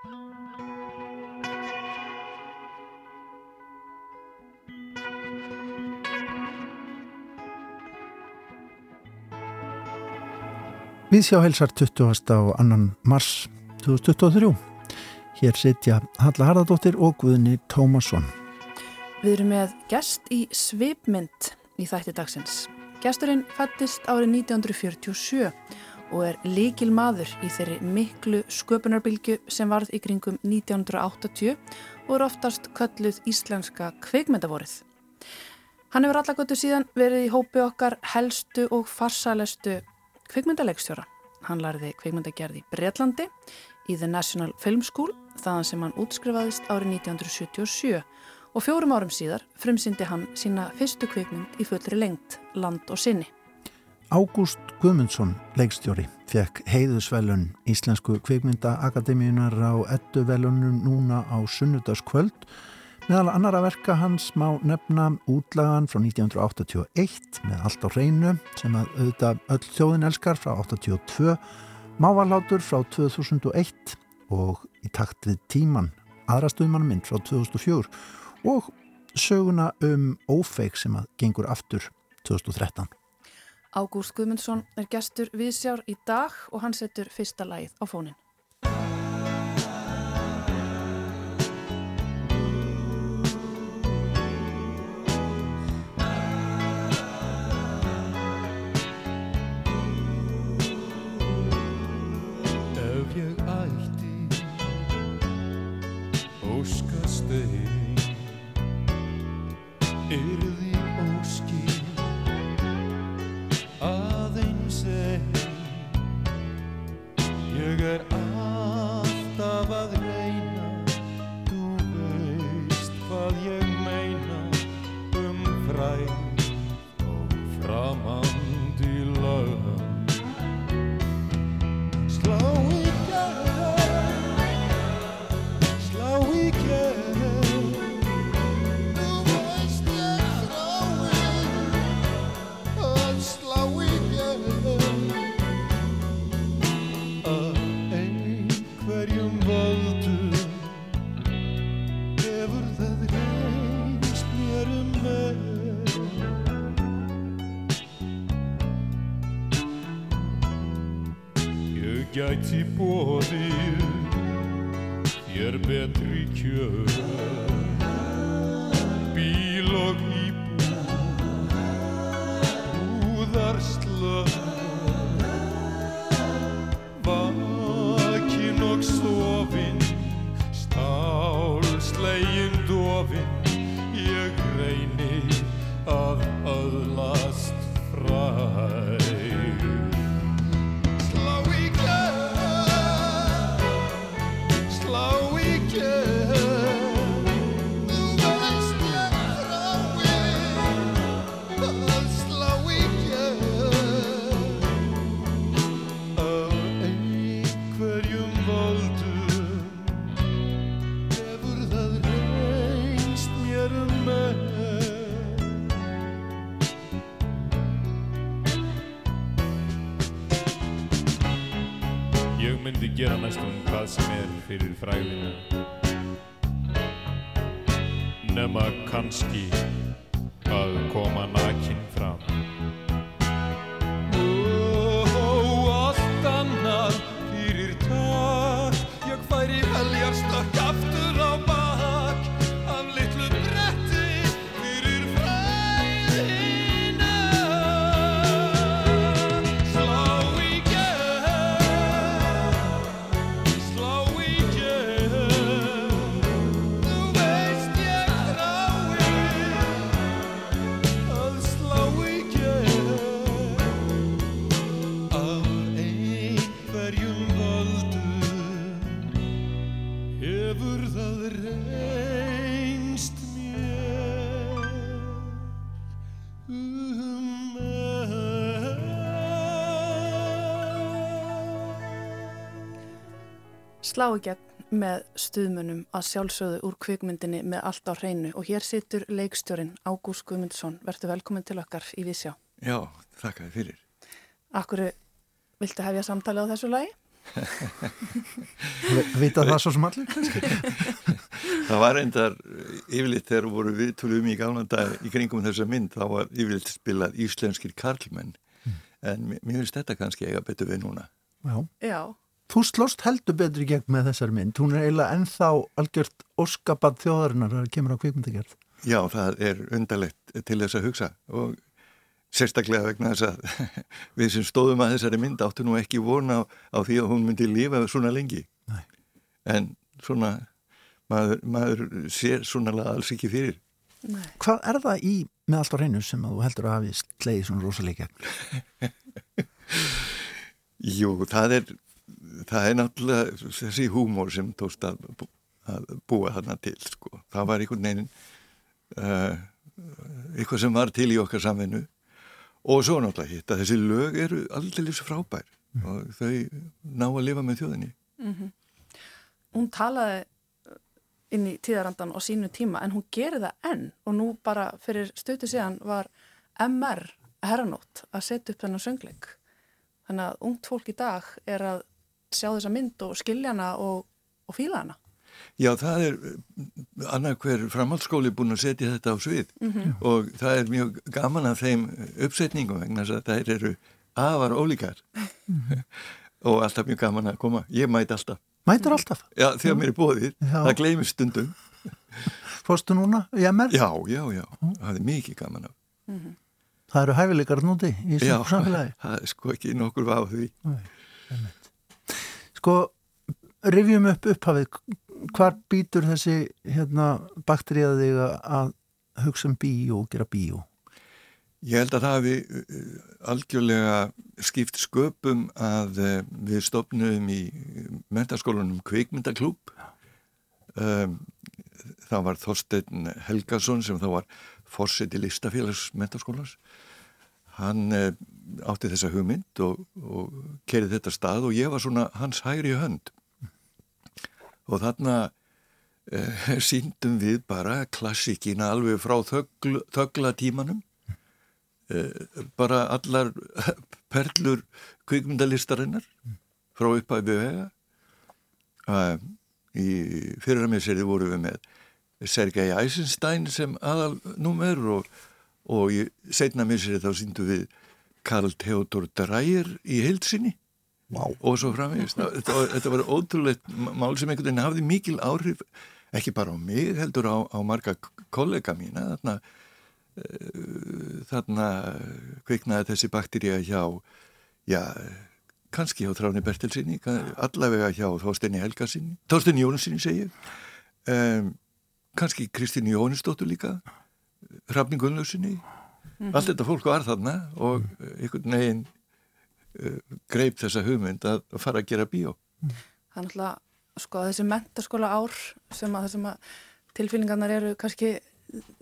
Við sjá helsar 20. og annan mars 2023. Hér sitja Halla Harðardóttir og Guðni Tómasson. Við erum með gest í Svipmynd í þætti dagsins. Gesturinn fættist árið 1947 og er líkil maður í þeirri miklu sköpunarbilgu sem varð í kringum 1980 og er oftast kölluð íslenska kveikmyndavorið. Hann hefur allakvöldu síðan verið í hópi okkar helstu og farsalestu kvikmyndaleikstjóra. Hann lærði kvikmyndagerð í Breitlandi í The National Film School þaðan sem hann útskrifaðist árið 1977 og fjórum árum síðar frumsindi hann sína fyrstu kvikmynd í fullri lengt, land og sinni. Ágúst Guðmundsson, leikstjóri, fekk heiðusvelun Íslensku kvikmyndaakademíunar á ettuvelunum núna á sunnudaskvöld Meðal annara verka hans má nefna útlagan frá 1981 með allt á hreinu sem að auðvitað öll þjóðin elskar frá 82, mávalátur frá 2001 og í takt við tíman aðrastuðmannum frá 2004 og söguna um ófeik sem að gengur aftur 2013. Ágúst Guðmundsson er gestur viðsjár í dag og hann setur fyrsta lagið á fónin. Gæti bóðið gera fyrir fræðina. Nema kannski slá í gegn með stuðmunum að sjálfsögðu úr kvikmyndinni með allt á hreinu og hér situr leikstjórin Ágúst Guðmundsson. Verður velkominn til okkar í Vísjá. Já, þakka þið fyrir. Akkur viltu hefja samtali á þessu lagi? Vita það svo sem allir kannski? það var endar yfirleitt þegar voru við tölum í gána dag í kringum þessa mynd þá var yfirleitt spilað íslenskir karlmenn mm. en mér finnst þetta kannski eiga betur við núna Já. Já. Þú slóst heldur betur í gegn með þessar mynd. Hún er eiginlega ennþá algjört oskapad þjóðarinnar að kemur á kvikmyndagerð. Já, það er undarlegt til þess að hugsa og sérstaklega vegna þess að við sem stóðum að þessari mynd áttu nú ekki vona á, á því að hún myndi lífa svona lengi. Nei. en svona maður, maður sér svona alls ekki fyrir. Nei. Hvað er það í með allt á reynu sem að þú heldur að hafi sleiði svona rosalega Jú, það er það er náttúrulega þessi húmór sem tóst að, að búa þarna til sko. það var einhvern veginn uh, eitthvað sem var til í okkar samvinnu og svo náttúrulega hitt að þessi lög eru aldrei frábær mm. og þau ná að lifa með þjóðinni mm -hmm. Hún talaði inn í tíðarandan á sínu tíma en hún gerir það enn og nú bara fyrir stötu síðan var MR herranótt að setja upp þennan söngleik þannig að ungt fólk í dag er að sjá þessa mynd og skilja hana og, og fíla hana Já, það er annað hver framhaldsskóli búin að setja þetta á svið mm -hmm. og það er mjög gaman að þeim uppsetningum vegna þess að það eru afar ólíkar mm -hmm. og alltaf mjög gaman að koma. Ég mæti alltaf. Mætur alltaf? Já, þegar mér er bóðið. Já. Það gleymir stundum. Fórstu núna í MR? Já, já, já. Það er mikið gaman af. Mm -hmm. Það eru hæfileikar núti í samfélagi? Já, það er sko ekki nokkur váð því. Nei, sko, rifjum upp upphafið hvar býtur þessi hérna, bakteríaði að hugsa um bíó og gera bíó? Ég held að það hafi uh, algjörlega skipt sköpum að uh, við stopnum í mentaskólanum Kveikmyndaklúb. Um, það var Þorstein Helgason sem þá var fórseti listafélags mentaskólas. Hann uh, átti þessa hugmynd og, og kerið þetta stað og ég var svona hans hægri hönd. Og þarna eh, síndum við bara klassikina alveg frá þögl, þögla tímanum eh, bara allar perlur kvikmyndalistarinnar frá upphæfi vega. Eh, í fyrirramiseri voru við með Sergei Eisenstein sem aðal númer og, og í setna miseri þá síndum við Karl Theodor Dreyer í heilsinni wow. og svo framvegist þetta, þetta var ótrúleitt mál sem einhvern veginn hafði mikil áhrif ekki bara á mig heldur á, á marga kollega mína. Þarna, uh, þarna kviknaði þessi bakteríja hjá já, kannski hjá Þráni Bertelsinni allavega hjá Þóstinni Helgarsinni Þóstinni Jónssoni segir um, kannski Kristíni Jónisdóttur líka Hrafning Gunnlausinni mm -hmm. allt þetta fólk var þarna og einhvern veginn uh, greip þessa hugmynd að fara að gera bíó. Það er náttúrulega sko þessi mentaskóla ár sem að, að tilfinningarnar eru kannski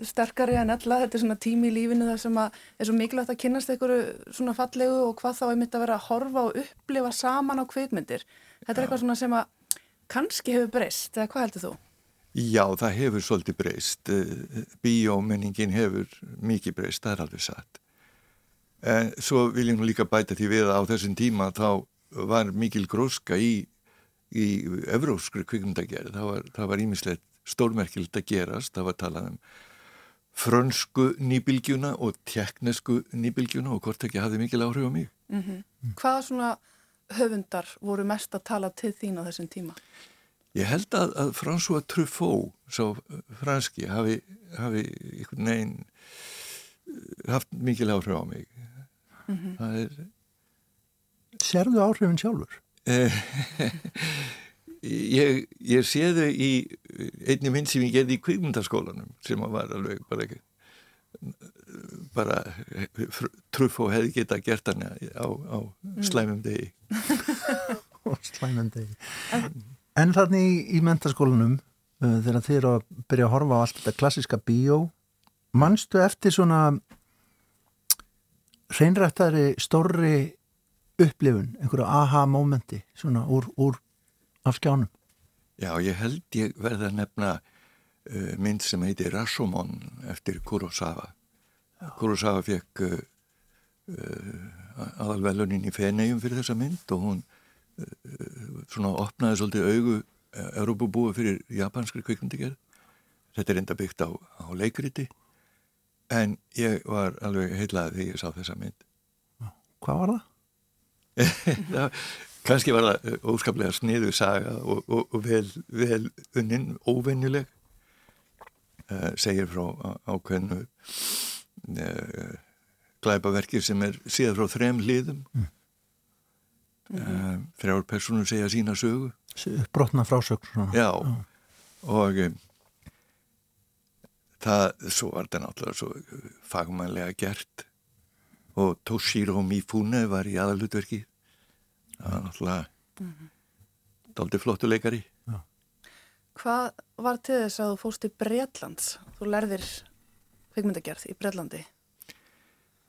sterkari en alla, þetta er svona tími í lífinu þar sem að er svo mikilvægt að kynast einhverju svona fallegu og hvað þá er mitt að vera að horfa og upplifa saman á kveikmyndir. Þetta er eitthvað svona sem að kannski hefur breyst, eða hvað heldur þú? Já, það hefur svolítið breyst. Eh, bíómenningin hefur mikið breyst, það er alveg satt. En svo vil ég nú líka bæta því við að á þessum tíma þá var mikil gróska í, í evróskri kvikmundagerð. Það var ímislegt stórmerkilt að gerast. Það var talað um frönsku nýbilgjuna og tjekknesku nýbilgjuna og hvort ekki hafði mikil áhrif á mig. Mm -hmm. mm. Hvaða svona höfundar voru mest að tala til þín á þessum tíma? Ég held að, að François Truffaut, svo franski, hafi, hafi einhvern veginn haft mikil áhrif á mig mm -hmm. það er Serðu áhrifin sjálfur? ég, ég sé þau í einni minn sem ég gerði í kvikmyndaskólanum sem var alveg bara ekki bara truff og hefði geta gert hann á, á mm. slæmum degi slæmum degi en þannig í, í mentaskólanum uh, þegar þið eru að byrja að horfa á allt þetta klassiska bíó mannstu eftir svona hreinrættari stórri upplifun, einhverju aha mómenti svona úr, úr af skjánum Já, ég held ég verði að nefna uh, mynd sem heitir Rashomon eftir Kurosawa Já. Kurosawa fekk uh, uh, aðalvelunin í feneium fyrir þessa mynd og hún svona opnaði svolítið augu Európabúi fyrir japanskri kvikmyndigerð þetta er enda byggt á, á leikriti. En ég var alveg heilað þegar ég sá þessa mynd. Hvað var það? það kannski var það óskaplega sniðu saga og, og, og vel, vel unnin, óvenjuleg. Uh, segir frá ákveðnu uh, glæpaverkir sem er síðan frá þrem hliðum. Mm. Uh, þrjár personur segja sína sögu brotna frásögn svona. já og um, það, svo var þetta náttúrulega svo fagmannlega gert og Toshiro Mifune var í aðalutverki það var náttúrulega mm -hmm. daldi flottu leikari já. Hvað var til þess að þú fóst í Breitlands? Þú lærðir kveikmyndagerð í Breitlandi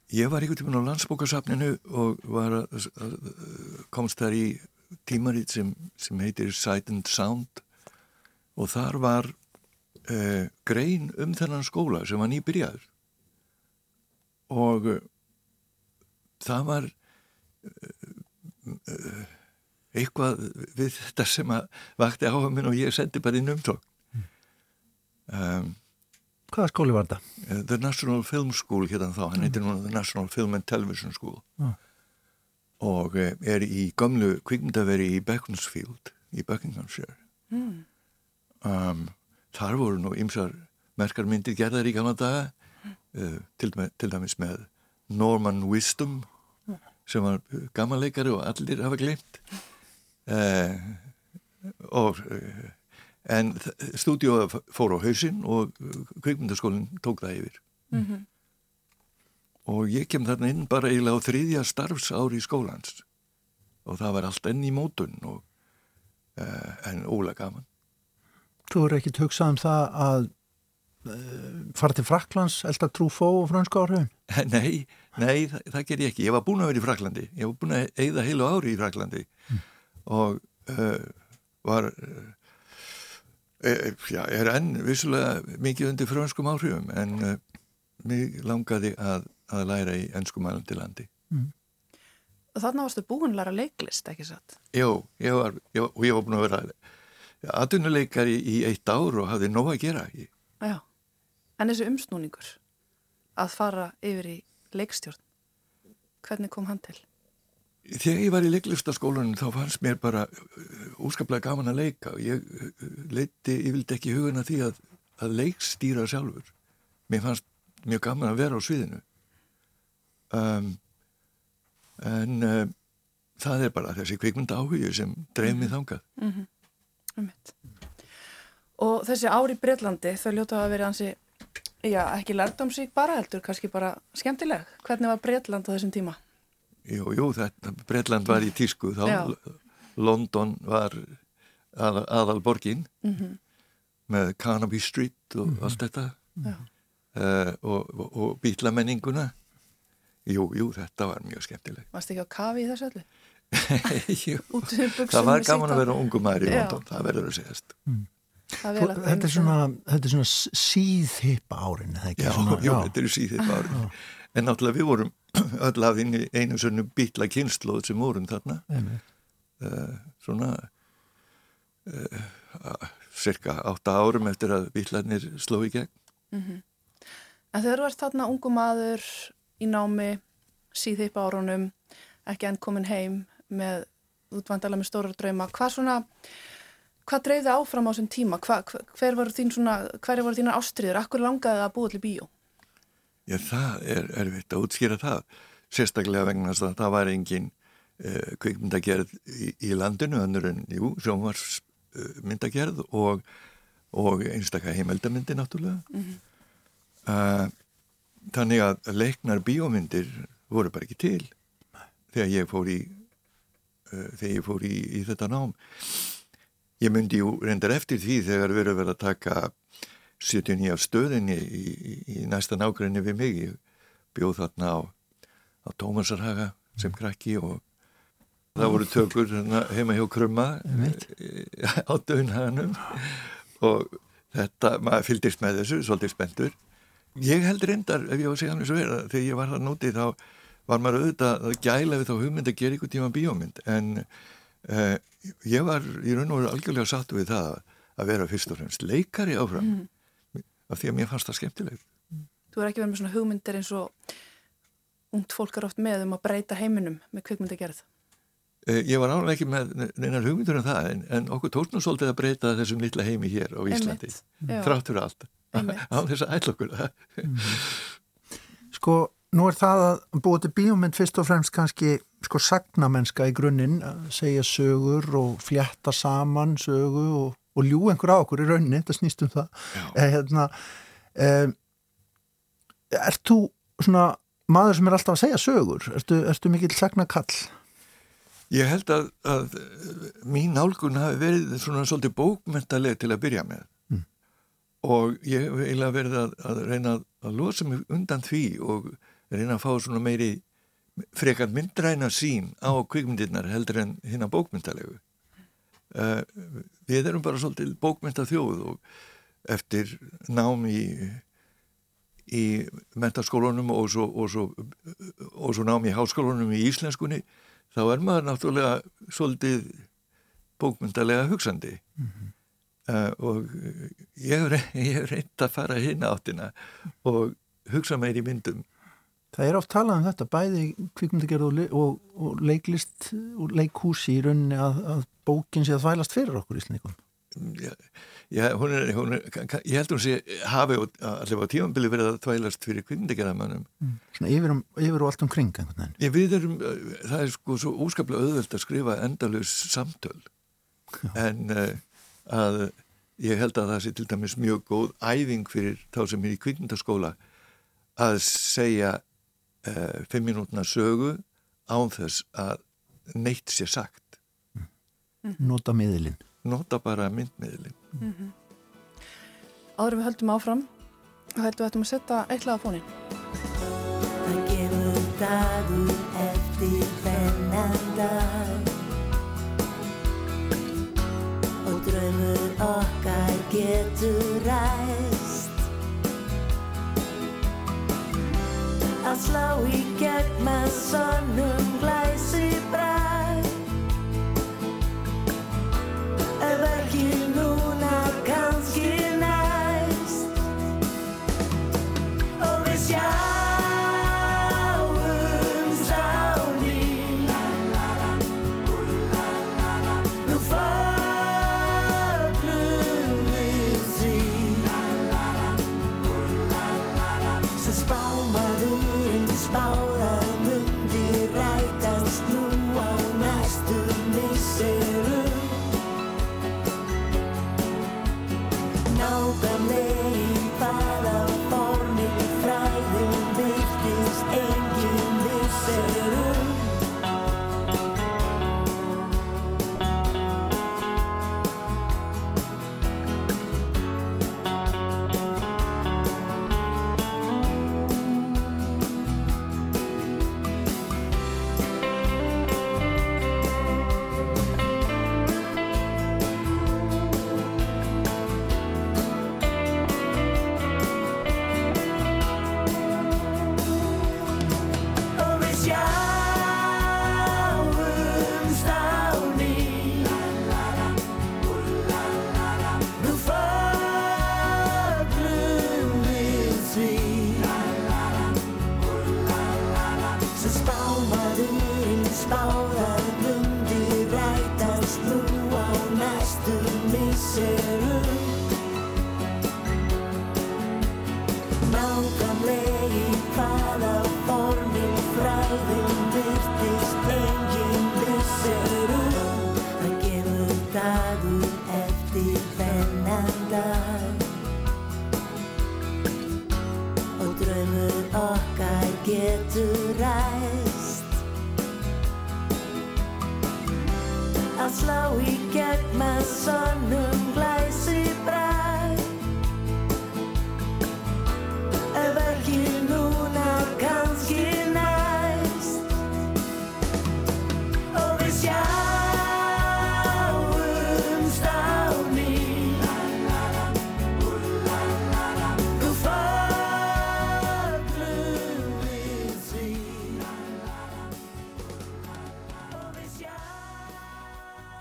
Ég var einhvern tíma á landsbókarsafninu og var að, að, komst þar í tímaritt sem, sem heitir Sight and Sound. Og þar var uh, grein um þennan skóla sem var nýbyrjaður. Og uh, það var uh, eitthvað við þetta sem að vakti minn og ég sendi bara inn umtók. Um, Hvaða skóli var þetta? The National Film School hérna þá, hann heitir núna The National Film and Television School ah. og er í gamlu kvikmyndaveri í Beaconsfield í Buckinghamshire mm. um þar voru nú ymsar merkarmyndir gerðar í gamla daga uh, til, til dæmis með Norman Wisdom sem var gammalleikari og allir hafa glemt uh, og uh, en stúdíóða fór á hausinn og kveikmyndaskólinn tók það yfir mm -hmm. og ég kem þarna inn bara eiginlega á þriðja starfsári í skólans og það var allt enn í mótun og, en ólega gaman Þú eru ekkit hugsað um það að uh, fara til Fraklands, elda trúfó og fransku áhrifin? Nei, nei, það, það ger ég ekki. Ég var búin að vera í Fraklandi. Ég var búin að eigða heilu ári í Fraklandi mm. og uh, var, uh, já, er enn vissulega mikið undir franskum áhrifum en mig langaði að, að læra í ennskumælandi landi. Mm. Og þarna varstu búin að læra leiklist, ekki satt? Jú, ég var, ég, og ég var búin að vera aðunuleikari í eitt ár og hafði nóg að gera ekki. Já, en þessu umsnúningur að fara yfir í leikstjórn, hvernig kom hann til? Þegar ég var í leiklistaskólanum þá fannst mér bara úskaplega uh, gaman að leika og ég uh, leiti, ég vildi ekki huguna því að, að leikstýra sjálfur. Mér fannst mjög gaman að vera á sviðinu. Um, en um, það er bara þessi kvikmynda áhugju sem dreif mig þangað. Mm -hmm. Og þessi ári Breitlandi þau ljóta að vera hansi, já ekki lærdomsík bara heldur, kannski bara skemmtileg. Hvernig var Breitland á þessum tíma? Jú, jú, þetta, Breitland var í tísku þá, já. London var að, aðal borgin mm -hmm. með Carnaby Street og mm -hmm. allt þetta uh, og, og, og bítlamenninguna. Jú, jú, þetta var mjög skemmtileg. Varst ekki á kafi í þessu öllu? það var gaman að vera ungum maður í London, það verður að segjast mm. Þetta er svona, svona síðhippa árin Já, svona, já, þetta eru síðhippa árin en náttúrulega við vorum öll af einu svona býtla kynnslóð sem vorum þarna. Uh, svona uh, cirka átta árum eftir að býtlanir sló í gegn. Mm -hmm. En þegar þú ert þarna ungum maður í námi síðhippa árunum ekki enn komin heim með útvandala með stóra drauma hvað svona, hvað dreifði áfram á þessum tíma, Hva, hver voru þín svona hver voru þínar ástriður, akkur langaði það að búa til bíó? Já, það er erfitt að útskýra það sérstaklega vegna að það var engin uh, kvikmyndagerð í, í landinu, önnur en, jú, sjónvars uh, myndagerð og, og einstakka heimildamindi náttúrulega mm -hmm. uh, þannig að leiknar bíómyndir voru bara ekki til þegar ég fór í uh, þegar ég fór í, í þetta nám ég myndi jú reyndar eftir því þegar við erum verið að taka 79 af stöðinni í, í, í næsta nákvæmni við mig. Ég bjóð þarna á, á Tómasarhaga sem krakki og það voru tökur heima hjá Krumma á dögnhaganum og þetta, maður fyldist með þessu svolítið spendur ég held reyndar, ef ég var að segja hann eins og vera þegar ég var það nútið þá var maður auðvitað að gæla við þá hugmynd að gera ykkur tíma bíómynd. En uh, ég var í raun og veru algjörlega sattu við það að vera fyrst og fremst leikari áfram. Mm. Af því að mér fannst það skemmtilegt. Þú er ekki verið með svona hugmyndir eins og ungt fólk er oft með um að breyta heiminum með kvikmyndagerð? Uh, Ég var álega ekki með neinar hugmyndur en um það en, en okkur tóknum svolítið að breyta þessum litla heimi hér á Íslandi þrátt fyrir allt. Á þess að ætla okkur Sko Nú er það að búið til bíómynd fyrst og fremst kannski sko sagnamennska í grunninn, segja sögur og fljætta saman sögu og, og ljú einhver á okkur í rauninni, þetta snýst um það. Eh, hérna, eh, ert þú svona maður sem er alltaf að segja sögur? Ertu, ertu mikill sagnakall? Ég held að, að mín álgun hafi verið svona svolítið bókmyndaleg til að byrja með mm. og ég hef eiginlega verið að, að reyna að losa mig undan því og reyna að fá svona meiri frekar myndræna sín á kvikmyndirnar heldur en hinn að bókmyndalegu uh, við erum bara svolítið bókmyndathjóð og eftir nám í í mentaskólunum og svo, og, svo, og svo nám í háskólunum í íslenskunni þá er maður náttúrulega svolítið bókmyndalega hugsandi mm -hmm. uh, og ég hef reynd að fara hinn áttina og hugsa meir í myndum Það er oft talað um þetta, bæði kvikmyndagerð og, og, og leiklist og leikhúsi í rauninni að, að bókin sé að þvælast fyrir okkur í slíkum. Já, já hún er, hún er, ég held hún sé hafi allir á tímanbili verið að þvælast fyrir kvikmyndagerðamannum. Mm. Svona yfir, um, yfir og allt veginn. Já, við erum, það er sko svo úskaplega auðvöld að skrifa endalus samtöl já. en uh, að ég held að það sé til dæmis mjög góð æfing fyrir þá sem er í kvikmyndaskóla að segja uh, fimm minútna sögu án þess að neitt sé sagt. Mm -hmm. Nota miðlinn Nota bara myndmiðlinn mm -hmm. Áður við höldum áfram þá heldum við ættum að setja eitthvað á fónin Það gefur dagur eftir þennan dag. Og draumur okkar getur ræst að slá í gegn með sonnum glæsi bræð ef ekki núna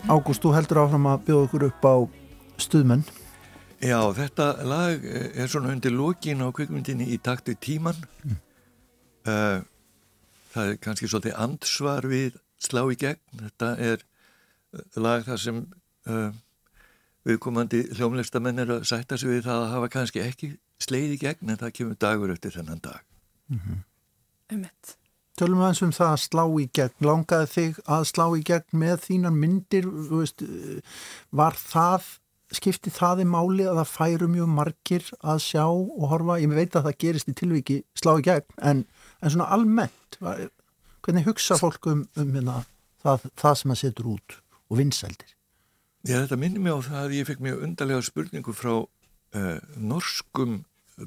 Ágúst, þú heldur áfram að bjóða okkur upp á stuðmenn. Já, þetta lag er svona undir lókin á kvikmyndinni í taktu tíman. Mm. Uh, það er kannski svolítið ansvar við slá í gegn. Þetta er lag þar sem uh, viðkomandi hljómlistamenn er að sætta sig við það að hafa kannski ekki sleið í gegn en það kemur dagur eftir þennan dag. Mm -hmm. Ummitt. Tölum við eins um það að slá í gegn, langaði þig að slá í gegn með þínar myndir, veist, var það, skipti það í máli að það færu mjög margir að sjá og horfa, ég veit að það gerist í tilviki slá í gegn, en, en svona almennt, hvernig hugsa fólk um, um hérna, það, það sem það setur út og vinsældir? Já, þetta minnir mig á það að ég fekk mjög undarlega spurningu frá uh, norskum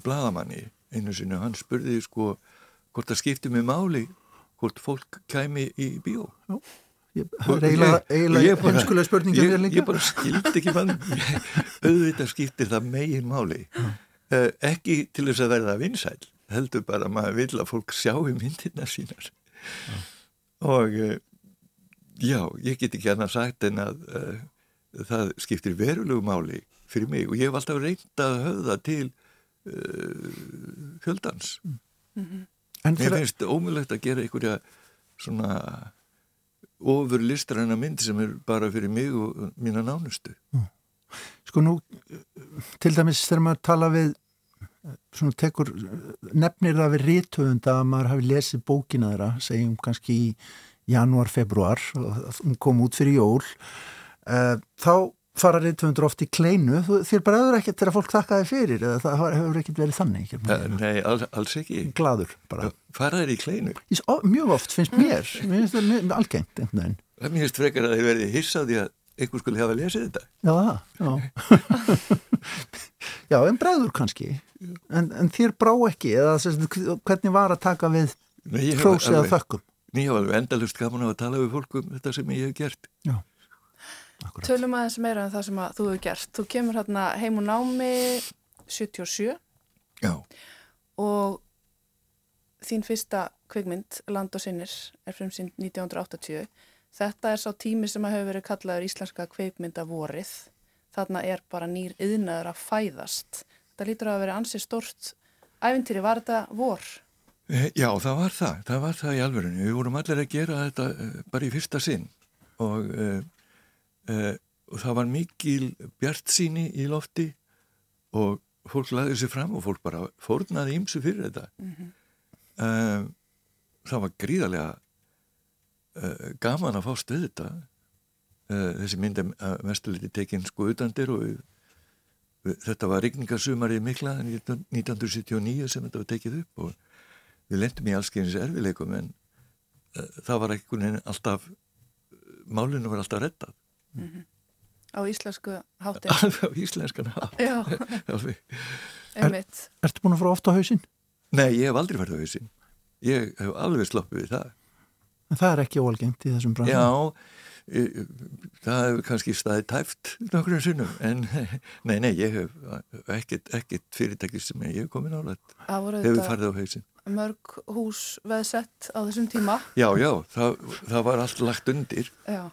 bladamanni einu sinni, hann spurði sko hvort það skipti mig máli hvort fólk kæmi í bíó. Já, það er eiginlega heimskulega spurningin ég, ég, ég bara skildi ekki mann. Auðvitað skiptir það megin máli uh, ekki til þess að verða vinsæl heldur bara að maður vil að fólk sjá í myndirna sínar. Já. og uh, já, ég get ekki annað sagt en að uh, það skiptir verulegu máli fyrir mig og ég hef alltaf reynd að höfða til fjöldans. Mm -hmm. En Mér finnst ómulegt að gera einhverja svona ofur listræna mynd sem er bara fyrir mig og mína nánustu. Sko nú, til dæmis þegar maður tala við, svona tekur, nefnir það við rítöfund að maður hafi lesið bókina þeirra, segjum kannski í januar, februar, hún kom út fyrir jól, uh, þá fara reyndvöndur oft í kleinu. Þér bara öður ekkert þegar fólk þakkaði fyrir eða það hefur ekkert verið þannig uh, Nei, alls, alls ekki. Gladur bara. Fara þeir í kleinu? Ís, ó, mjög oft finnst mér. Mér finnst það algengt mér finnst frekar að þeir verið hissaði að einhver skulle hafa lesið þetta. Já, það Já, en bregður kannski. En, en þér brá ekki eða hvernig var að taka við hrósið að þökkum? Mér hef alveg endalust gaman að tala við fólkum þetta sem ég hef gert. Já Akkurat. Tölum aðeins meira en um það sem að þú hefur gert. Þú kemur hérna heim og námi 77 Já. og þín fyrsta kveikmynd, Land og sinnir, er fremsýnd 1980. Þetta er sá tími sem að hefur verið kallaður íslenska kveikmynda vorið. Þarna er bara nýr yðnaður að fæðast. Þetta lítur að vera ansið stort æfintýri. Var þetta vor? Eh, já, það var það. Það var það í alverðinu. Við vorum allir að gera þetta eh, bara í fyrsta sinn og uh, og það var mikil bjart síni í lofti og fólk laðið sér fram og fólk bara fórnaði ímsu fyrir þetta. Mm -hmm. uh, það var gríðarlega uh, gaman að fá stöð þetta. Þessi myndi að mestuliti tekinn sko utandir og við, við, þetta var rigningarsumarið mikla 1979 sem þetta var tekið upp og við lendum í allskeins erfileikum en það var veginn alltaf málinu var alltaf rettað Mm -hmm. Á íslensku hátti Alveg á íslenskan hátti er, Ertu búin að fara ofta á hausin? Nei, ég hef aldrei farið á hausin Ég hef alveg sloppið við það. En það er ekki óalgengt í þessum brann Já, ég, það hefur kannski staðið tæft nokkur en sunnum en nei, nei, ég hef ekkert, ekkert fyrirtæki sem ég hef komið nálega hefur farið á hausin Mörg hús veðsett á þessum tíma. Já, já, það, það var allt lagt undir. Já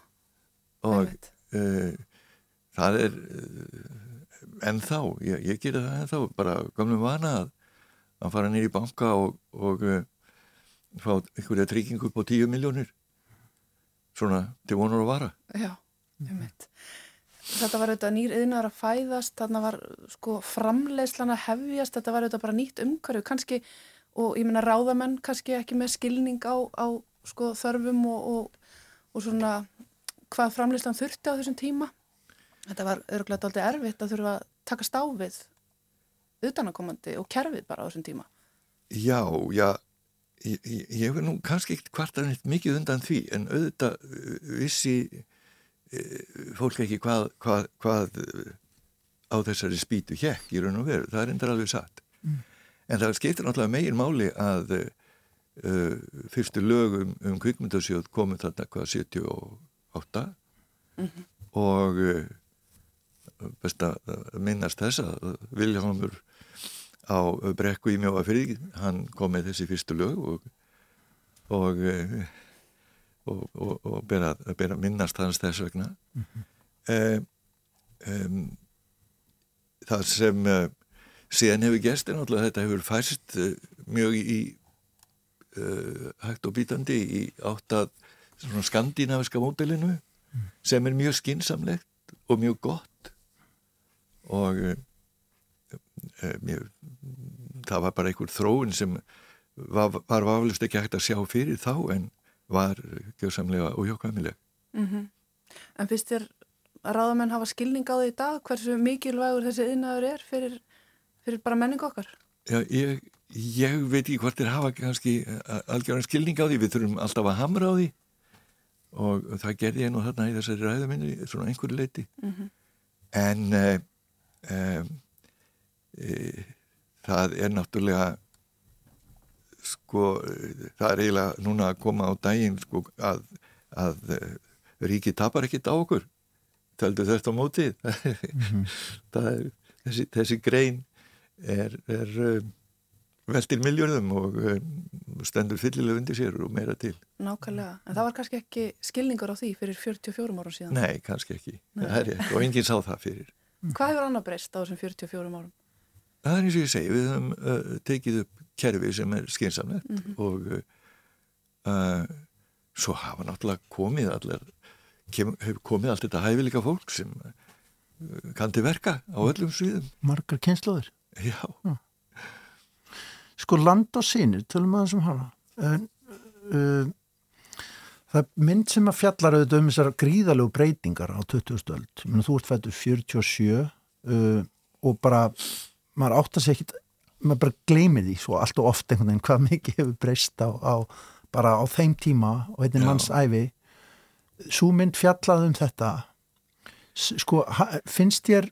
og uh, það er uh, ennþá, ég, ég gerir það ennþá bara gamlum vana að, að fara nýri í banka og, og uh, fá einhverja tryggingu på 10 miljónir svona til vonur að vara. Já, ég veit Þetta var auðvitað nýr yðnar að fæðast þarna var sko framleiðslan að hefjast þetta var auðvitað bara nýtt umhverju kannski og ég menna ráðamenn kannski ekki með skilning á, á sko þörfum og, og, og svona hvað framleyslan þurfti á þessum tíma. Þetta var öruglega doldið erfitt að þurfa að taka stáfið utanakomandi og kerfið bara á þessum tíma. Já, já, ég, ég hefur nú kannski ekkert kvartan eitt mikið undan því en auðvitað uh, vissi e, fólk ekki hvað, hvað, hvað á þessari spýtu hjekk í raun og veru, það er endur alveg satt. Mm. En það skiptir náttúrulega megin máli að uh, fyrstu lögum um kvikmyndasjóð komið þarna hvað 70 og átta mm -hmm. og uh, best að minnast þess að Viljámur á brekku í mjóa fyrir hann kom með þessi fyrstu lög og, og, uh, og, og, og bera, bera minnast hans þess vegna mm -hmm. um, það sem uh, síðan hefur gæst er náttúrulega þetta hefur færst mjög í uh, hægt og bítandi í átt að skandinaviska módelinu mm. sem er mjög skinsamlegt og mjög gott og mjög, það var bara einhver þróun sem var, var vaflust ekki hægt að sjá fyrir þá en var gjóðsamlega óhjókvæmileg. Mm -hmm. En finnst þér að ráðamenn hafa skilning á því í dag hversu mikilvægur þessi yðnaður er fyrir, fyrir bara menning okkar? Já, ég, ég veit ekki hvort þér hafa kannski algjörðan skilning á því, við þurfum alltaf að hamra á því og það gerði ég nú þarna í þessari ræðuminni svona einhverju leiti mm -hmm. en e, e, e, það er náttúrulega sko, það er eiginlega núna að koma á daginn sko, að, að ríki tapar ekkit á okkur töldu þetta á mótið mm -hmm. er, þessi, þessi grein er, er um, veldir miljörðum og um, stendur fyllilega undir sér og meira til Nákvæmlega, en það var kannski ekki skilningur á því fyrir 44 árum síðan Nei, kannski ekki, Nei. það er ég og enginn sá það fyrir Hvað hefur annar breyst á þessum 44 árum? Það er eins og ég segi, við höfum uh, tekið upp kerfi sem er skynsamlegt mm -hmm. og uh, svo hafa náttúrulega komið allir hefur komið allt þetta hæfileika fólk sem uh, kann til verka á öllum sviðum Margar kynslaður Já ah. Sko land og sínir, tölum að þessum hana. En, uh, það er mynd sem að fjallar auðvitað um þessar gríðalegu breytingar á 20. öld. Þú ert fættu 47 uh, og bara maður átt að segja ekkit maður bara gleymið því svo allt og oft einhvern veginn hvað mikið hefur breyst á, á bara á þeim tíma og einnig manns æfi svo mynd fjallað um þetta. Sko finnst ég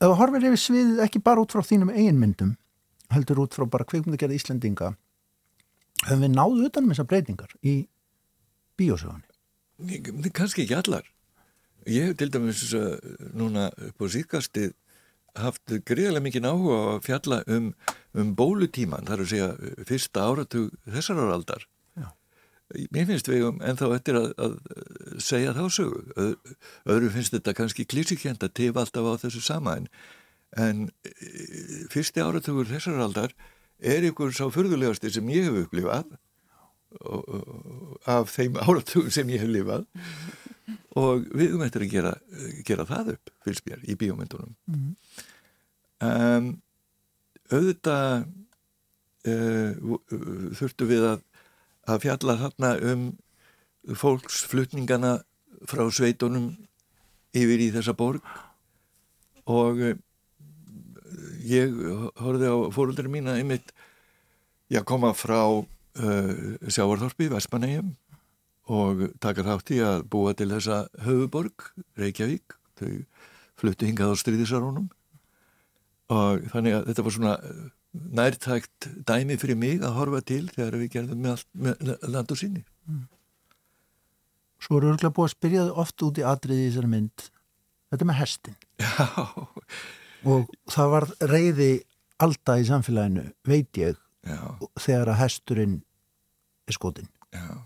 þú horfir yfir sviðið ekki bara út frá þínum eigin myndum heldur út frá bara kveikmyndagerði Íslandinga höfum við náðu utanum þessar breytingar í bíósögunni kannski ekki allar ég hef til dæmis uh, núna upp á síkastið haft greiðilega mikið áhuga að fjalla um, um bólutíman, þar að segja fyrsta áratug þessar áraldar. Mér finnst við um ennþá eftir að, að segja þá sögu. Öðru finnst þetta kannski klísikjent að tefa alltaf á þessu sama en, en e, fyrsti áratugur þessar áraldar er ykkur sá förðulegasti sem ég hef upplifað af þeim áratugum sem ég hef lifað. Og við um eftir að gera, gera það upp fyrst mér í bíómyndunum. Mm. um, auðvitað uh, þurftu við að, að fjalla þarna um fólksflutningana frá sveitunum yfir í þessa borg. Og uh, ég horfið á fóröldurinn mín að einmitt ég koma frá uh, sjávarþorpi, Vespanegjum og taka þátt í að búa til þessa höfuborg, Reykjavík. Þau fluttu hingað á stríðisarunum og þannig að þetta var svona eh, nærtækt dæmi fyrir mig að horfa til þegar við gerðum með, með land og síni mm. Svo eru örgulega búið að spyrjaðu oft út í atriði í þessari mynd. Þetta með hestin Já og það var reyði alltaf í samfélaginu, veit ég Já. þegar að hesturinn er skotin Já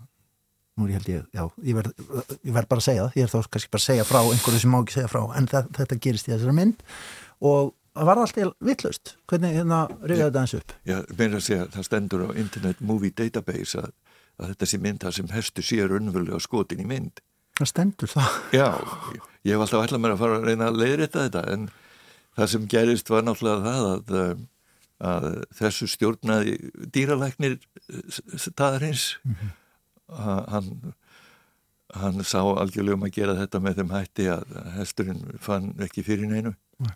nú er ég held ég, já, ég verð, ég verð bara að segja það, ég er þá kannski bara að segja frá einhverju sem má ekki segja frá, en það, þetta gerist í þessari mynd og það var alltaf vittlust, hvernig hérna reyði þetta eins upp? Já, meira að segja, það stendur á Internet Movie Database að, að þetta sé mynd það sem hestu sér unnvölu á skotin í mynd. Það stendur það? Já, ég, hef alltaf ætlað mér að fara að reyna að leiðrætta þetta en það sem gerist var náttúrulega það að, að þessu stjórnaði dýralæknir staðarins. Mm -hmm hann, hann sá algjörlega um að gera þetta með þeim hætti að hesturinn fann ekki fyrir neinu. Nei.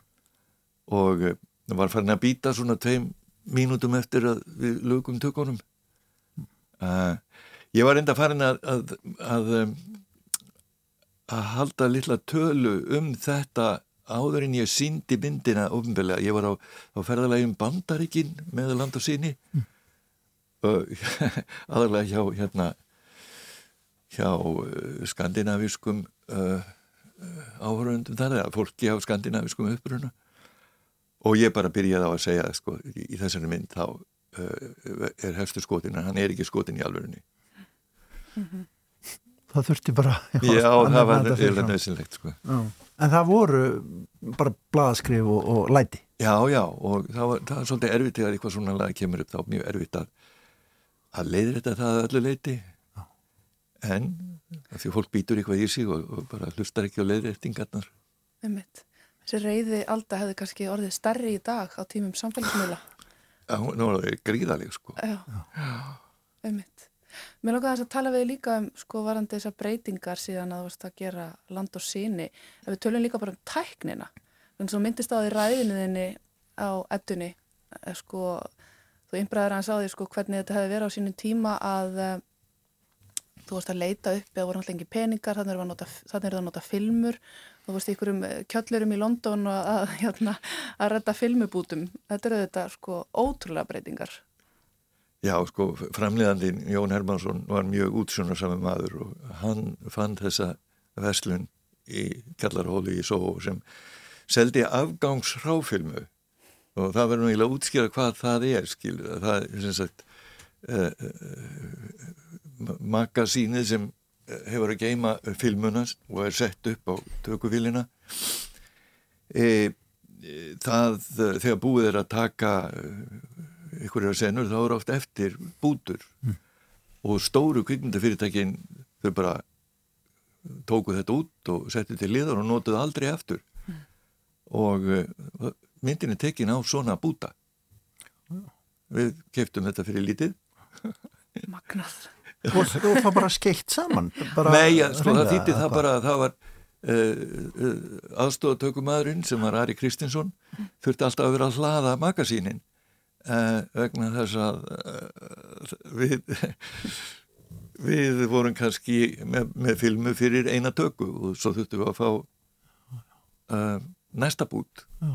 og eh, var farin að býta svona tveim mínútum eftir að við lögum tökunum. Uh, ég var enda farin að að, að að halda lilla tölu um þetta áður en ég síndi myndina ofnbeglega, ég var á, á ferðalægjum bandaríkin með land og síni mm. aðalega hjá hérna hjá uh, skandinaviskum uh, uh áhörundum þar eða fólki á skandinaviskum uppruna og ég bara byrjaði á að segja sko, í, í þessari mynd þá uh, er hefstu skotin en hann er ekki skotin í alverðinni mm -hmm. það þurfti bara Já, það var eiginlega nöðsynlegt sko. En það voru bara blaðaskrif og, og læti. Já, já, og það var, það var svolítið erfitt þegar eitthvað svona lag kemur upp þá mjög erfitt að, að leiðir þetta það öllu leiti já. en því fólk býtur eitthvað í sig og, og bara hlustar ekki á leiðréttingarnar. Einmitt. Þessi reyði alda hefði kannski orðið stærri í dag á tímum samfélagsmiðla. Já, nú er það gríðaleg sko. Já, einmitt Mér lókaði þess að tala við líka um sko varandi þessar breytingar síðan að þú varst að gera land og síni. Ef við tölum líka bara um tæknina. Að þú myndist á því ræðinuðinni á ettunni. Eh, sko, þú einbræður hans á því sko hvernig þetta hefði verið á sínum tíma að uh, þú varst að leita upp eða voru náttúrulega ekki peningar, þannig er það að nota filmur. Þú varst ykkur um kjöllurum í London og að, hérna, að redda filmubútum. Þetta eru þetta sko ótrúlega breytingar. Já, sko, framleiðandin Jón Hermansson var mjög útsjónarsami maður og hann fann þessa veslun í Kjallarhóli í Sóhó sem seldi afgangsráfilmu. Og það verður náttúrulega að útskýra hvað það er, skil, það er sem sagt uh, magasínið sem hefur að geima filmunast og er sett upp á tökuvillina e, það þegar búið er að taka einhverjar senur þá eru oft eftir bútur. Mm. og stóru kvikmyndafyrirtækin þau bara tóku þetta út og setti til liðar og notuðu aldrei eftir mm. og uh, myndin er tekin á svona búta. Mm. við keftum þetta fyrir lítið. Magnað. Og það bara skeitt saman? Bara Nei, sko, það þýtti það bara það var uh, uh, aðstofatökumæðurinn sem var Ari Kristinsson þurfti alltaf að vera að hlaða magasínin vegna þess að uh, við við vorum kannski með, með filmu fyrir eina tökku og svo þurftum við að fá uh, næsta bút Já.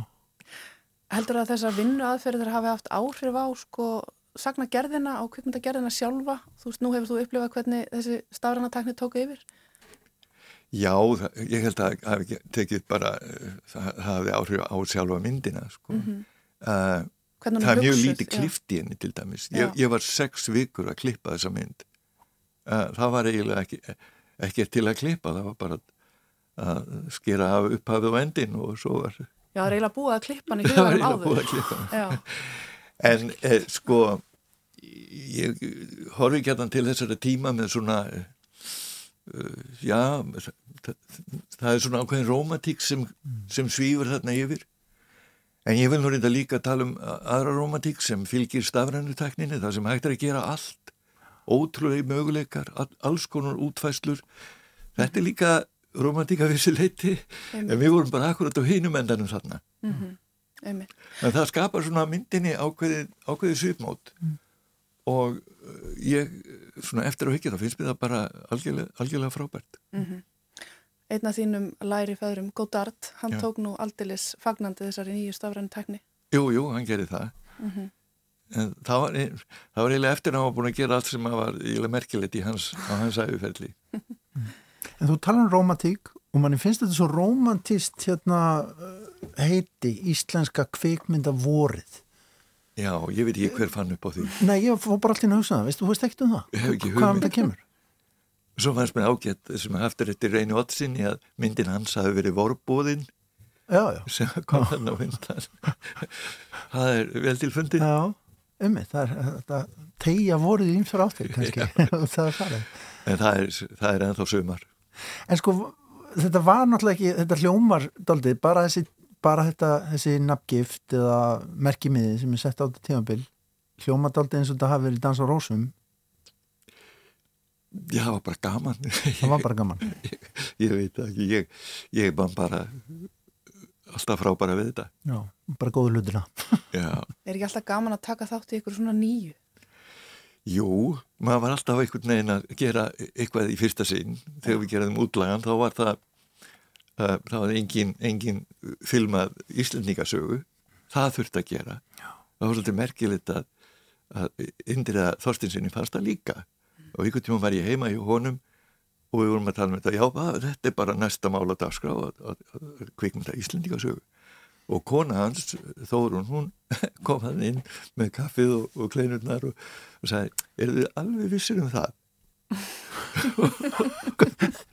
Heldur að þessar vinnu aðferðir hafi haft áhrif á sko sagna gerðina á kvikmyndagerðina sjálfa þú veist, nú hefur þú upplifað hvernig þessi stafranatakni tóku yfir Já, það, ég held að það hafi tekið bara það hafi áhrif á sjálfa myndina sko mm -hmm. uh, það er mjög lítið klift í henni til dæmis. Ég, ég var sex vikur að klippa þessa mynd. Uh, það var eiginlega ekki, ekki til að klippa það var bara að skera af upphafið og endin og svo var Já, það er eiginlega búið að klippa hann í hugarum áður. En eh, sko ég horfi ekki hérna til þessara tíma með svona uh, já það, það er svona ákveðin romantík sem, sem svífur þarna yfir En ég vil nú reynda líka tala um aðra romantík sem fylgir stafrænutekninni, það sem hægt er að gera allt, ótrúlega möguleikar, alls konar útfæslur. Þetta er líka romantík af þessi leiti, en við vorum bara akkurat á hinum endanum þarna. Mm -hmm. En það skapar svona myndinni ákveði, ákveði svipmót mm. og uh, ég, svona eftir að hugja, þá finnst mér það bara algjörlega, algjörlega frábært. Mm -hmm einn af þínum læri fæðurum Godard, hann Já. tók nú aldilis fagnandi þessari nýju stafrænu tekni Jú, jú, hann gerði það. Mm -hmm. en það var, það var eiginlega eftir að hann var búin að gera allt sem var eiginlega merkilegt í hans, á hans æguferli En þú tala um romantík og manni finnst þetta svo romantist hérna heiti Íslenska kveikmynda vorið. Já, ég veit ekki hver fann upp á því. Nei, ég fór bara alltaf inn að hugsa það, veistu, þú veist ekkert um það. Hvaðan það kemur? Svo fannst mér ágætt sem eftir þetta reynu oddsinni að myndin hans hafi verið vorbúðinn sem kom hann á myndan. það er vel tilfundið. Já, ummi, það er þetta tegja voruð ímsar áttir kannski. það er farið. En það er, það er ennþá sömar. En sko, þetta var náttúrulega ekki, þetta hljómar doldið, bara þessi, bara þetta, þessi nafngift eða merkimiði sem er sett á þetta tímabill, hljómar doldið eins og þetta hafi verið dans á rósum Já, það var bara gaman. Það var bara gaman. ég, ég veit ekki, ég, ég var bara alltaf frábæra við þetta. Já, bara góðu hlutina. Já. Er ekki alltaf gaman að taka þátt í ykkur svona nýju? Jú, maður var alltaf einhvern veginn að gera eitthvað í fyrsta sinn. Þegar við geraðum útlagan þá var það, uh, það var engin, engin filmað íslendingasögu. Það þurfti að gera. Já. Það var svolítið merkilegt að, að Indriða Þorstinsinni fannst það líka og einhvern tíma var ég heima í honum og við vorum að tala um þetta, já, að, þetta er bara næsta mála dagskrá að kvikmynda Íslandíkasögu og kona hans, Þórun, hún kom hann inn með kaffið og, og kleinurnar og, og sagði, eru þið alveg vissir um það?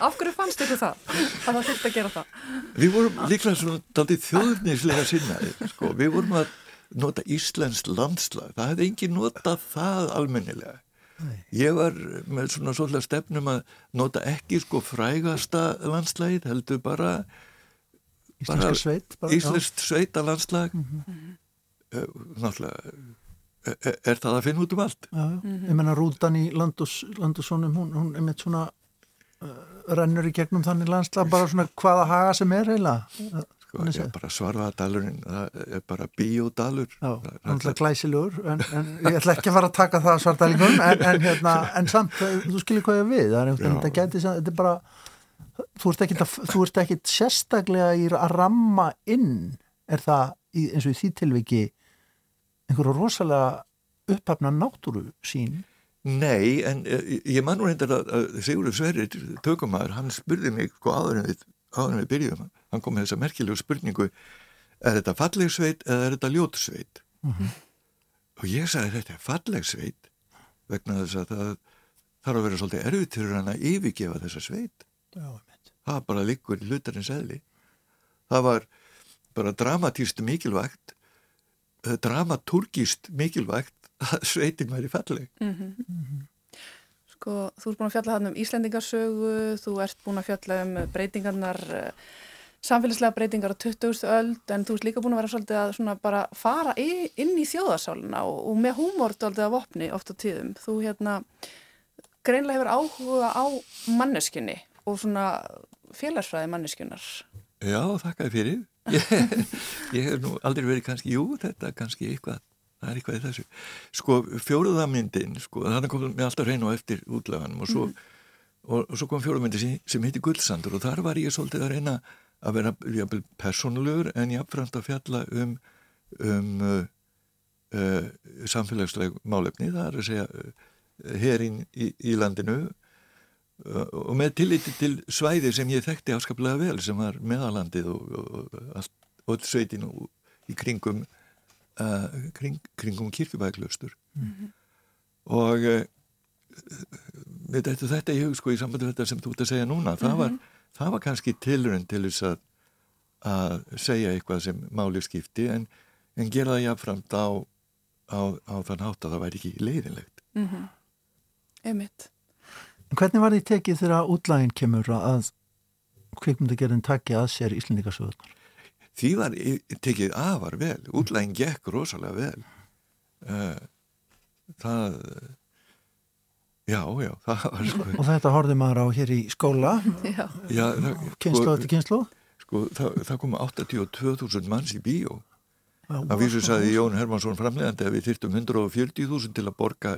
Af hverju fannst ykkur það? Að það þurfti að gera það? Við vorum líklega svona daldið þjóðurnislega sinnaði, sko. Við vorum að nota Íslensk landslag. Það hefði engin notað það almennilega. Ég var með svona svolítið stefnum að nota ekki sko frægasta landslægið, heldur bara Íslenska sveit. Íslensk sveita landslag. Mm -hmm. Náttúrulega er, er það að finna út um allt. Já, mm -hmm. ég menna rútan í Landusónum, hún, hún er með svona uh, rennur í gegnum þannig landslag bara svona hvaða haga sem er eiginlega. Sko, ég er bara svarfaðadalurinn, það er bara bíódalur. Já, er glæsilegur, en, en ég ætla ekki að fara að taka það svartælingum, en, en, hérna, en samt, þú skilir hvað ég við, það er einhvern veginn, þetta geti, þetta er bara, þú ert ekkit, að, þú ert ekkit sérstaklega í að ramma inn, er það eins og í því tilviki einhverju rosalega upphafna náttúru sín? Nei, en ég man nú reyndar að, að Sigurður Sverrir, tökumæður, hann spurði mig sko áður en við, áður en við byrjuðum hann hann kom með þessa merkilegu spurningu er þetta falleg sveit eða er þetta ljót sveit mm -hmm. og ég sagði þetta er falleg sveit vegna þess að það þarf að vera svolítið erfitt fyrir hann að yfirgefa þessa sveit Já, það bara liggur í hlutarins eðli það var bara dramatíst mikilvægt eh, dramaturgist mikilvægt að sveitin væri falleg mm -hmm. Mm -hmm. Sko, þú ert búin að fjalla hann um Íslendingarsögu, þú ert búin að fjalla um breytingarnar eh, samfélagslega breytingar á 20. öld en þú ert líka búin að vera svolítið að bara fara í, inn í þjóðasáluna og, og með húmort aldrei að vopni oft á tíðum. Þú hérna greinlega hefur áhuga á manneskunni og svona félagsfræði manneskunnar. Já, þakkaði fyrir. Ég, ég hef nú aldrei verið kannski, jú, þetta kannski eitthvað, það er eitthvað í þessu. Sko, fjóruðamyndin, sko, þannig komum við alltaf reyna á eftir útlaganum og svo, mm. og, og svo kom fjóruðamyndin sem, sem heiti Guldsandur og þar var ég svolítið að reyna að vera jafnvel personlegur en jáfnframt að fjalla um, um uh, uh, samfélagsleg málefni, það er að segja uh, herin í, í landinu uh, og með tilliti til svæði sem ég þekkti afskaplega vel sem var meðalandið og, og sveitinu í kringum uh, kring, kringum kirkjubæklaustur mm -hmm. og uh, þetta, þetta ég hug sko í sambandi þetta sem þú ert að segja núna, það mm -hmm. Það var kannski tilrönd til þess að, að segja eitthvað sem máli skipti en, en gera það jáfnframt á, á, á þann hátt að það væri ekki leiðinlegt. Mm -hmm. Einmitt. Hvernig var því tekið þegar útlægin kemur að kvikmyndagerðin takki að sér Íslendingasöðunar? Því var tekið afar vel. Útlægin gekk rosalega vel. Eh, það Já, já, það var sko... Og þetta horfið maður á hér í skóla, kynslu sko, eftir kynslu? Sko, það, það kom 82.000 manns í bíó. Það vísu saði Jón Hermansson framlegandi að við þyrtum 140.000 til að borga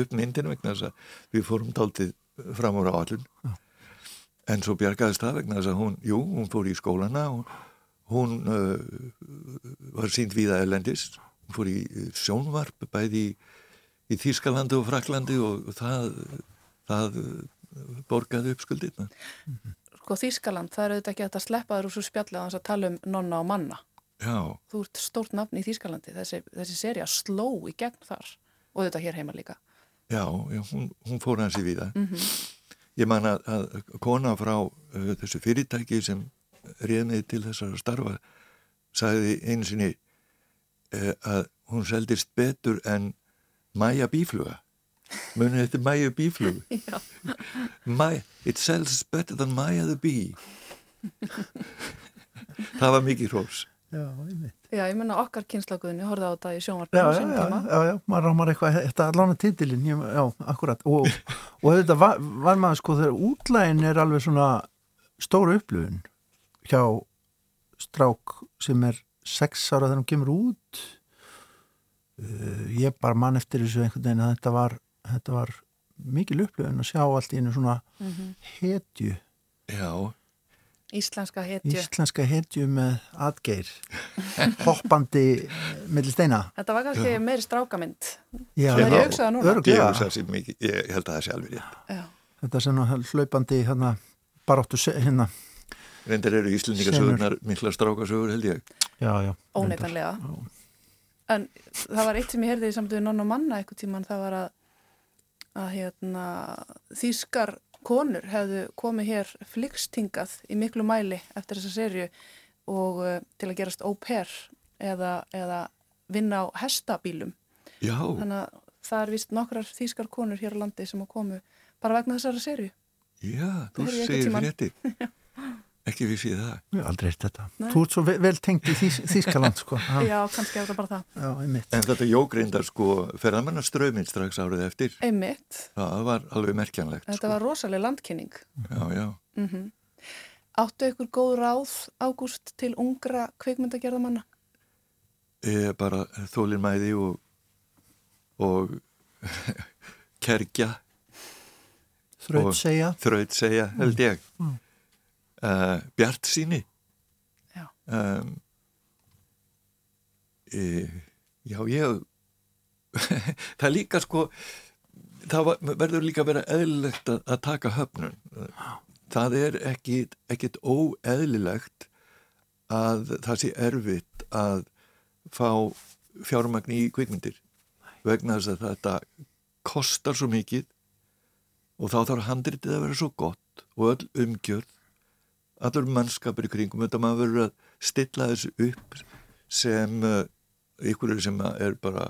upp myndinu vegna þess að við fórum táltið fram ára á allun. En svo bjargaðist það vegna þess að hún, jú, hún fór í skólana og hún uh, var sínt viða elendis. Hún fór í sjónvarp bæði í í Þýskalandi og Fraklandi og það, það borgaði upp skuldirna. Sko Þýskaland, það eru þetta ekki að sleppa þér úr svo spjallið að tala um nonna og manna. Já. Þú ert stórt nafn í Þýskalandi, þessi, þessi seria sló í gegn þar og þetta hér heima líka. Já, já hún, hún fór hans í viða. Mm -hmm. Ég man að, að kona frá uh, þessu fyrirtæki sem reyðniði til þessar starfa sagði einu sinni uh, að hún seldist betur en Maja bífluga. Munið þetta Maja bíflug Maja, it sells better than Maja the bee. Það var mikið hrós. Já, já, ég menna okkar kynslaguðinni horfði á þetta í sjónvarpinu já, já, já, já, já, maður rámar eitthvað þetta er alveg títilinn, já, akkurat. Og, og þetta var, var maður sko þegar útlægin er alveg svona stóru upplöfun hjá strák sem er sex ára þegar hann kemur út ég bara mann eftir þessu einhvern veginn að þetta var, þetta var mikil upplöfun að sjá allt í einu svona mm -hmm. hetju. Já. Íslenska hetju. Íslenska hetju með atgeir hoppandi millir steina. Þetta var kannski Já. meiri strákamind. Já, það er ég ég, ég held að það sé alveg rétt. Þetta er svona hlaupandi hérna, baráttu hérna. Reyndar eru Íslendingasögurnar mikla strákasögur held ég. Já, já Óneitanlega En það var eitt sem ég heyrði í samtöðu nonn og manna eitthvað tíman, það var að að hérna, þýskar konur hefðu komið hér flikstingað í miklu mæli eftir þessa serju og uh, til að gerast au pair eða, eða vinna á hestabílum. Já, Þannig að það er vist nokkrar þýskar konur hér á landi sem að komu bara vegna þessara serju. já, þú segir frétti. Ekki vissi ég það. Ég hef aldrei eitt þetta. Nei. Þú ert svo vel, vel tengt í Þýs, Þýskaland, sko. Já, Já, kannski er þetta bara það. já einmitt. En þetta jógreindar sko ferðamannaströyminn strax árið eftir. Einmitt, Það var alveg merkjanlegt. þetta Sko. var rosalega landkynning. Já, já. Mm Áttu ykkur góð ráð, Ágúst, til ungra kvikmyndagerðamanna? Ég er bara þólinmæði og, og kerkja, Þraut segja. þraut segja, held ég. Mm. Uh, Bjart síni. Já. Um, e, já, ég, það líka sko, það var, verður líka að vera eðlilegt að, að taka höfnun. Það er ekki, ekkit óeðlilegt að það sé erfitt að fá fjármagn í kvikmyndir vegna þess að þetta kostar svo mikið og þá þarf handritið að vera svo gott og öll umgjörð allur mannskapur í kringum. Þetta maður verður að stilla þessu upp sem ykkur sem er bara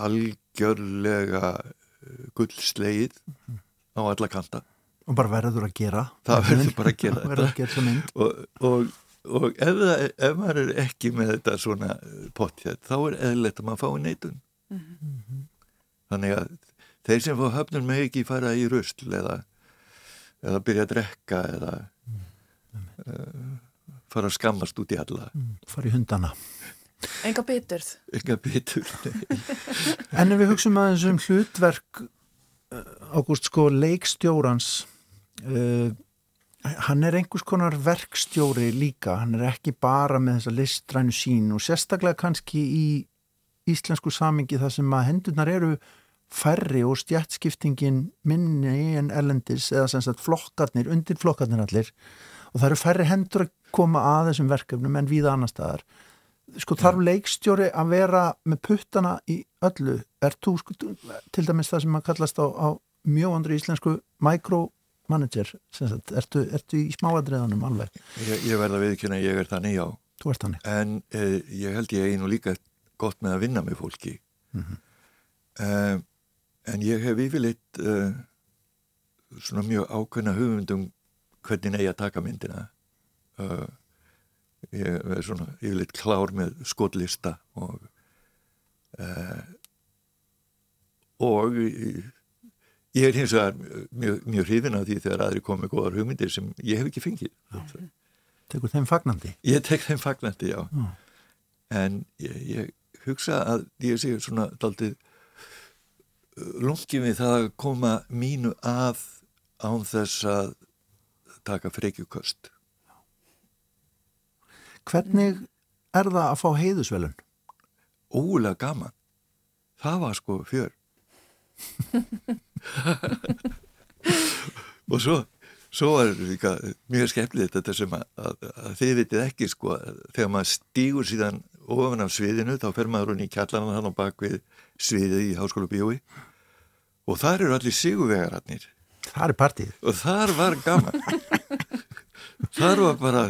algjörlega uh, gullslegið á alla kanta. Og bara verður að gera. Það verður bara að gera að gera og, og, og ef, það, ef maður er ekki með þetta svona pottjætt þá er eðlilegt að maður fái neitun. Þannig að þeir sem fá höfnun með ekki fara í rusl eða, eða byrja að drekka eða fara að skammast út í alla Fara í hundana. Enga biturð. enga bitur En ef við hugsaum aðeins um hlutverk uh, Ágúst sko leikstjórans uh, hann er einhvers konar verkstjóri líka, hann er ekki bara með þessa listrænu sín og sérstaklega kannski í íslensku samingi þar sem að hendurnar eru færri og stjættskiptingin minni en ellendis eða sem sagt flokkarnir, undir flokkarnir allir og það eru færri hendur að koma að þessum verkefnum en víða annar staðar. Sko þarf leikstjóri að vera með puttana í öllu? Er þú sko, til dæmis það sem að kallast á, á mjög andru íslensku micromanager sagt, ertu, ertu í smáadreðanum alveg? Ég, ég verða viðkynna ég er þannig já. Þú ert þannig. En uh, ég held ég einu líka gott með að vinna með fólki. Uh, en ég hef yfirleitt uh, svona mjög ákveðna hugmyndum hvernig eigi að taka myndina uh, ég er svona yfirleitt klár með skotlista og uh, og ég er hins vegar mjög, mjög hrifin af því þegar aðri komið góðar hugmyndir sem ég hef ekki fengið tekur þeim fagnandi Ég tek þeim fagnandi, já. Já. En ég, ég hugsa að ég sé svona daldið lungið við það að koma mínu að án þess að taka frekjukost. hvernig er það að fá heiðusvelun Ógulega gaman. Það var sko fjör. Og svo, svo var líka mjög skemmtilegt þetta sem að, að, að þið vitið ekki sko, þegar maður stígur síðan ofan af sviðinu þá fer maður hún í kjallarna hann á bakvið sviðið í háskóla bíói og þar eru allir sigurvegararnir það er partíð og þar var gaman þar var bara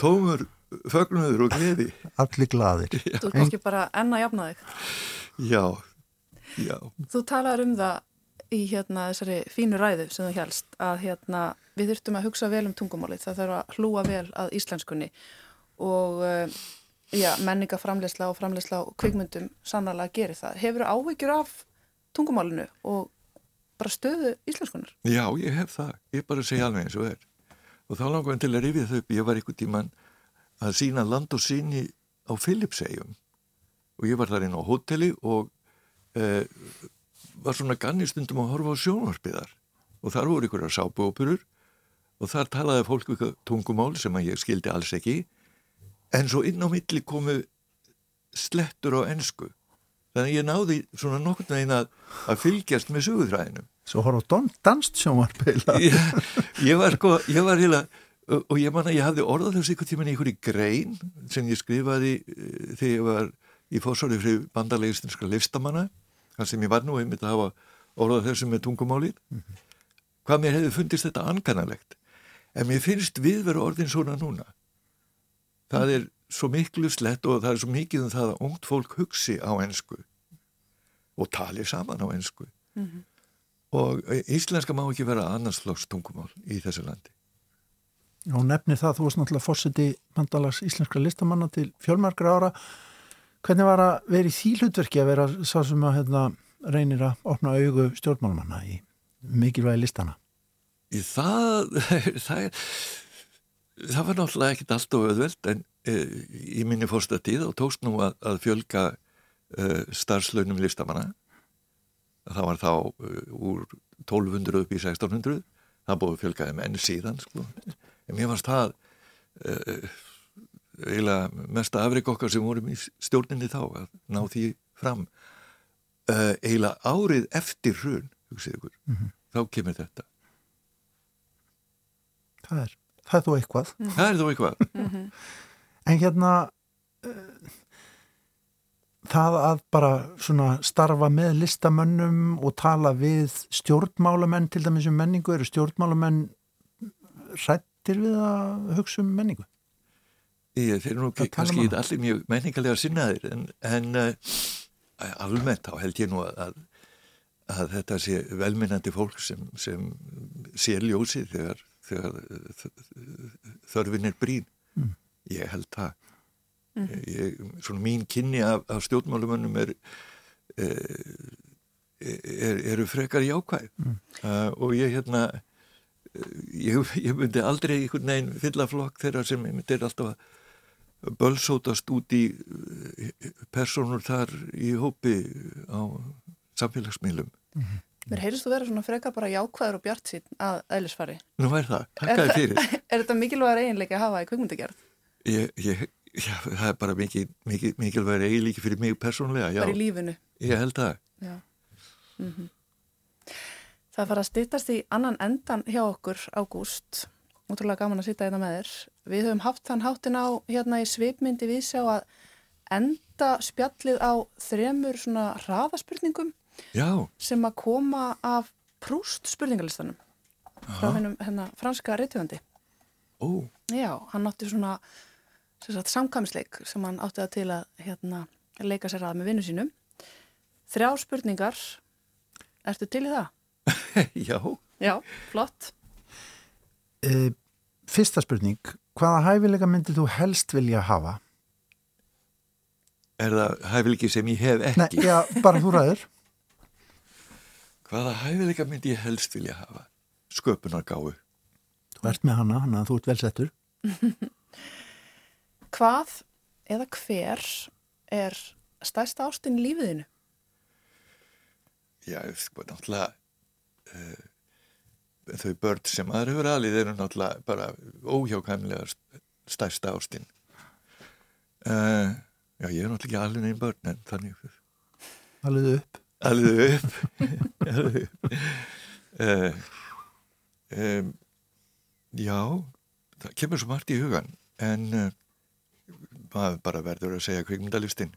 tómur fögnuður og gleði allir gladir Þú er kannski bara enn að jafna þig. já, já Þú talaður um það í hérna þessari fínu ræðu sem þú helst að hérna við þurftum að hugsa vel um tungumálið. Það þarf að hlúa vel að íslenskunni og uh, já, menningaframleysla og framleysla og kvikmyndum sannarlega gerir það. Hefur áhyggjur af tungumálinu og bara stöðu íslenskunar? Já, ég hef það. Ég bara segja alveg eins og er. Og þá langar hann til að rifja þau upp. Ég var einhvern tíman að sína land og síni á Filipsegjum. Og ég var þar inn á hóteli og eh, var svona ganni stundum að horfa á sjónvarpiðar. Og þar voru ykkur að sápuóperur og þar talaði fólk ykkur tungumál sem að ég skildi alls ekki. En svo inn á milli komu slettur á ensku. Þannig að ég náði svona nokkurn veginn að, að fylgjast með sögutræðinum svo horf á danst sjónvarpila ég, ég var sko, ég var heila og ég man að ég hafði orðað þessu ykkur tíman í ykkur í grein sem ég skrifaði eh, þegar ég var í fórsóri fyrir bandarlegistinska listamanna þar sem ég var nú einmitt að hafa orða þessu með tungumálið hvað mér hefði fundist þetta ankanalegt en mér finnst við vera orðin svona núna. Það er svo miklu slett og það er svo mikið um það að ungt fólk hugsi á ennsku og tali saman á ennsku mm -hmm. Og íslenska má ekki vera annarsflóks tungumál í þessu landi Og nefnir það, þú varst náttúrulega fórseti mandalags íslenskra listamanna til fjölmarkra ára hvernig var að vera í því hlutverki að vera sá sem að hérna, reynir að opna augu stjórnmálumanna í mikilvægi listana? Í það, það, það var náttúrulega ekkit allt og öðveld en e, í minni fórsta tíð og tókst nú að, að fjölga e, starfslaunum listamanna. Það var þá e, úr 1200 upp í 1600, það búið fjölgaði menn síðan sko. En mér fannst það e, eiginlega mesta afreik okkar sem vorum í stjórninni þá að ná því fram. E, eiginlega árið eftir hrun, hugsið ykkur, mm -hmm. þá kemur þetta það er, það er þó eitthvað það er þó eitthvað mm-hmm. en hérna uh, það að bara svona starfa með listamönnum og tala við stjórnmálamenn til dæmis um menningu, eru stjórnmálamenn rættir við að hugsa um menningu? Ég, eru nú kannski um allir mjög menningarlega sinnaðir en, en uh, almennt þá held ég nú að, að þetta sé velminnandi fólk sem, sem sé ljósið þegar þegar þörfin er brín mm. ég held það mm. ég, svona mín kynni af, af stjórnmálumönnum er, er eru frekar jákvæð mm. uh, og ég hérna ég, ég myndi aldrei einhvern veginn fylla flokk þeirra sem myndi alltaf að bölsótast út í personur þar í hópi á samfélagsmiðlum -hmm. Mér heyrðist þú vera svona freka bara jákvæður og bjart sín að eðlisfari. Nú er það, takkaði fyrir. Er þetta mikilvægur eiginleiki að hafa í kvöngmundagerð? Ég, ég, já, það er bara mikil, mikil, mikilvægur eiginleiki fyrir mig persónlega, já. Bara í lífinu? Ég held það. Mm -hmm. Það fara að stýttast í annan endan hjá okkur, Ágúst. Útrúlega gaman að sýta þetta hérna með þér. Við höfum haft þann háttin á hérna í svipmyndi við sjá að enda spjallið á þremur svona hraðaspurningum Já. sem að koma af Prúst spurningalistanum frá hennum hérna, franska reytjöfandi oh. Já, hann átti svona samkvæmsleik sem hann átti að til að hérna, leika sér að með vinnu sínum Þrjá spurningar Ertu til í það? Já Já, flott e, Fyrsta spurning Hvaða hæfilega myndir þú helst vilja hafa? Er það hæfilega sem ég hef ekki? Nei, já, bara þú ræður Hvaða hæfileika myndi ég helst vilja hafa? Sköpunar gáu. Þú ert með hana, hana, þú ert velsettur. Hvað eða hver er stærsta ástinn í lífiðinu? Já, sko, náttúrulega uh, þau börn sem aðra hefur alveg eru náttúrulega bara óhjákæmlega stærsta ástinn. Uh, já, ég er náttúrulega ekki alveg neinn börn en þannig. Alveg upp alveg upp uh, um, já það kemur svo margt í hugan en uh, maður bara verður að segja kvikmyndalistinn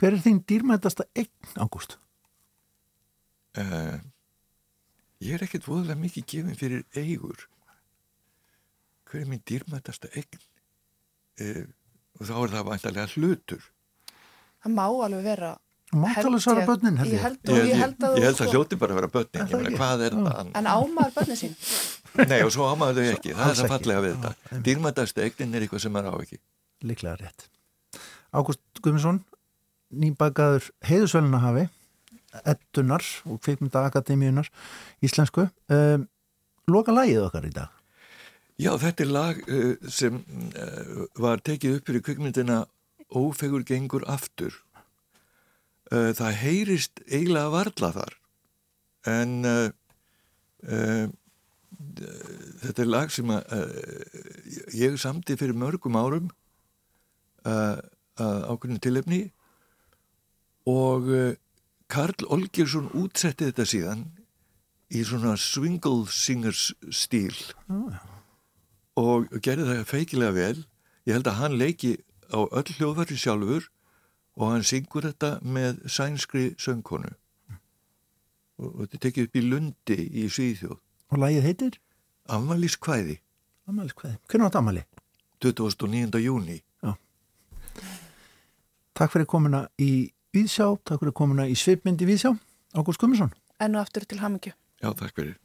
Hver er þín dýrmætasta eign, Ágúst? Uh, ég er ekkert voðalega mikið gefin fyrir eigur hver er mín dýrmætasta eign og þá er það vantarlega hlutur Það má alveg vera Máttalega svara börnin held ég. Ég held, ég, ég, held að, að hljóti bara að vera börnin, ég meina hvað er það? En ámaður börnin sín? Nei og svo ámaður þau ekki, það er það fallega við þetta. Dýrmættastu eignin er eitthvað sem er á ekki. Liklega rétt. Ágúst Guðmundsson, nýbakaður heiðusvelina hafi, ettunar og kveikmyndaakademíunar íslensku. Um, loka lagið okkar í dag? Já, þetta er lag uh, sem uh, var tekið upp fyrir kveikmyndina Ófegur gengur aftur uh, það heyrist eiginlega varla þar en þetta er lag sem að ég samti fyrir mörgum árum að ákveðinu tilefni og Karl Olgersson útsetti þetta síðan í svona swingle singers stíl oh. og gerði það feikilega vel ég held að hann leiki á öll hljóðverði sjálfur og hann syngur þetta með sænskri söngkonu og þetta er tekið upp í Lundi í Svíðjóð. Og lagið heitir? Amalískvæði. Amalískvæði. Hvernig átt Amali? 29. júni. Takk fyrir komuna í Víðsjá, takk fyrir komuna í Svipmynd í Víðsjá. Ágúst Gummarsson. Ennu aftur til hamingju. Já, takk fyrir.